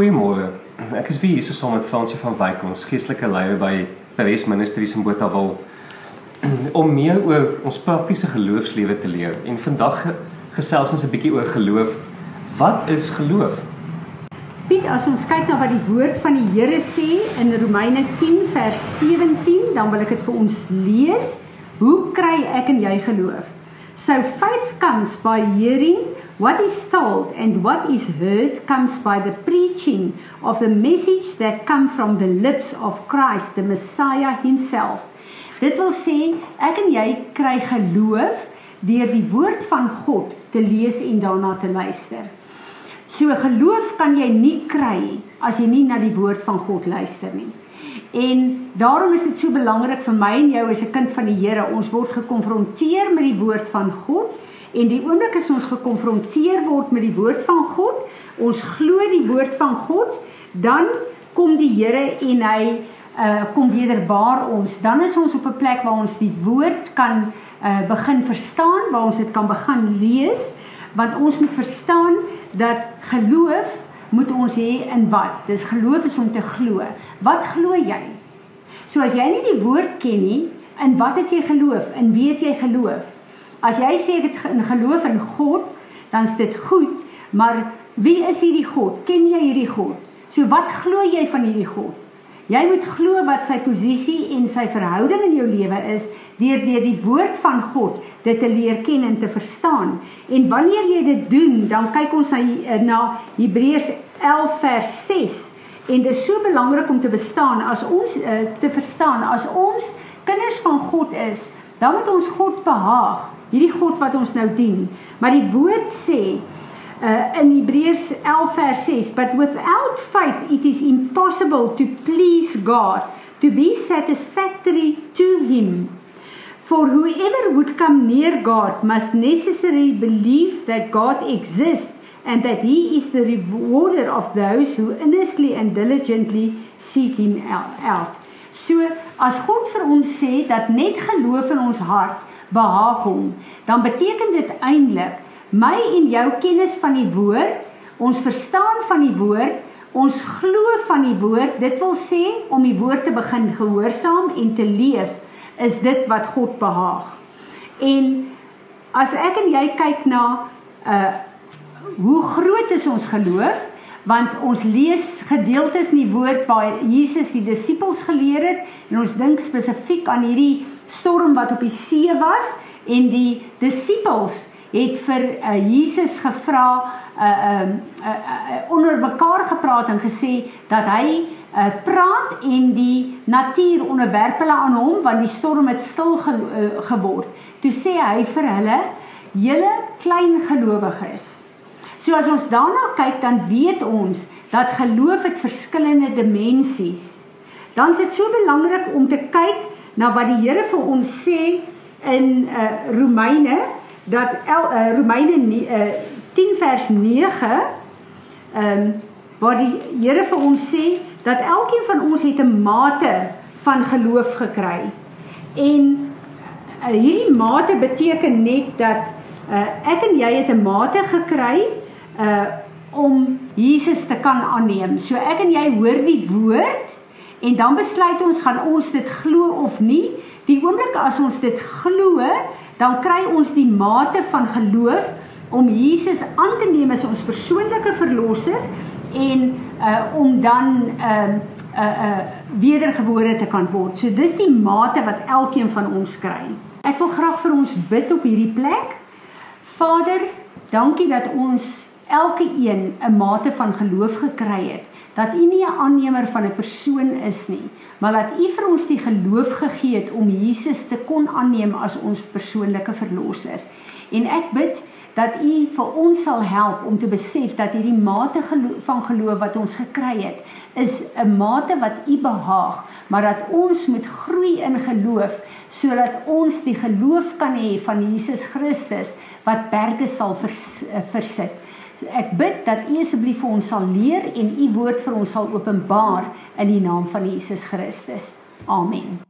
Goeiemôre. Ek is weer hier saam met Fransie van Wyk, ons geestelike leier by Paris Ministries in Botawil om meer oor ons praktiese geloofslewe te leer. En vandag gesels ons 'n bietjie oor geloof. Wat is geloof? Piet, as ons kyk na wat die woord van die Here sê in Romeine 10 vers 17, dan wil ek dit vir ons lees. Hoe kry ek en jy geloof? So faith comes by hearing What is told and what is heard comes by the preaching of the message that come from the lips of Christ, the Messiah himself. Dit wil sê ek en jy kry geloof deur die woord van God te lees en daarna te luister. So geloof kan jy nie kry as jy nie na die woord van God luister nie. En daarom is dit so belangrik vir my en jou as 'n kind van die Here, ons word gekonfronteer met die woord van God En die oomblik as ons gekonfronteer word met die woord van God, ons glo die woord van God, dan kom die Here en hy uh kom wederbaar ons. Dan is ons op 'n plek waar ons die woord kan uh begin verstaan, waar ons dit kan begin lees, want ons moet verstaan dat geloof moet ons hê in wat? Dis geloof is om te glo. Wat glo jy? So as jy nie die woord ken nie, in wat het jy geloof? In wie het jy geloof? As jy sê dit in geloof in God, dan is dit goed, maar wie is hierdie God? Ken jy hierdie God? So wat glo jy van hierdie God? Jy moet glo wat sy posisie en sy verhouding in jou lewe is deur deur die woord van God dit te leer ken en te verstaan. En wanneer jy dit doen, dan kyk ons na na Hebreërs 11 vers 6 en dit is so belangrik om te bestaan as ons uh, te verstaan as ons kinders van God is, dan moet ons God behaag hierdie God wat ons nou dien. Maar die woord sê uh, in Hebreërs 11 vers 6, but without faith it is impossible to please God, to be satisfactory to him. For whoever would come near God must necessarily believe that God exists and that he is the rewarder of those who earnestly and diligently seek him out. So as God vir ons sê dat net geloof in ons hart behaag hom, dan beteken dit eintlik my en jou kennis van die woord, ons verstaan van die woord, ons glo van die woord, dit wil sê om die woord te begin gehoorsaam en te leef, is dit wat God behaag. En as ek en jy kyk na uh hoe groot is ons geloof? Want ons lees gedeeltes in die woord waar Jesus die disippels geleer het en ons dink spesifiek aan hierdie storm wat op die see was en die disippels het vir uh, Jesus gevra uh, uh, uh, uh, onder mekaar gepraat en gesê dat hy uh, praat en die natuur onderwerp hulle aan hom want die storm het stil ge, uh, geword. Toe sê hy vir hulle: "Julle klein gelowiges." So as ons daarna kyk dan weet ons dat geloof het verskillende dimensies. Dan is dit so belangrik om te kyk na wat die Here vir ons sê in uh Romeine dat el, uh, Romeine uh, 10 vers 9 ehm um, waar die Here vir ons sê dat elkeen van ons het 'n mate van geloof gekry. En uh, hierdie mate beteken net dat uh, ek en jy het 'n mate gekry uh om Jesus te kan aanneem. So ek en jy hoor die woord En dan besluit ons gaan ons dit glo of nie. Die oomblik as ons dit glo, dan kry ons die mate van geloof om Jesus aan te neem as ons persoonlike verlosser en uh om dan ehm uh, uh uh wedergebore te kan word. So dis die mate wat elkeen van ons kry. Ek wil graag vir ons bid op hierdie plek. Vader, dankie dat ons elke een 'n mate van geloof gekry het dat U nie 'n aannemer van 'n persoon is nie, maar dat U vir ons die geloof gegee het om Jesus te kon aanneem as ons persoonlike verlosser. En ek bid dat U vir ons sal help om te besef dat hierdie mate geloof, van geloof wat ons gekry het, is 'n mate wat U behaag, maar dat ons moet groei in geloof sodat ons die geloof kan hê van Jesus Christus wat berge sal vers, versit. Ek bid dat U asseblief vir ons sal leer en U woord vir ons sal openbaar in die naam van Jesus Christus. Amen.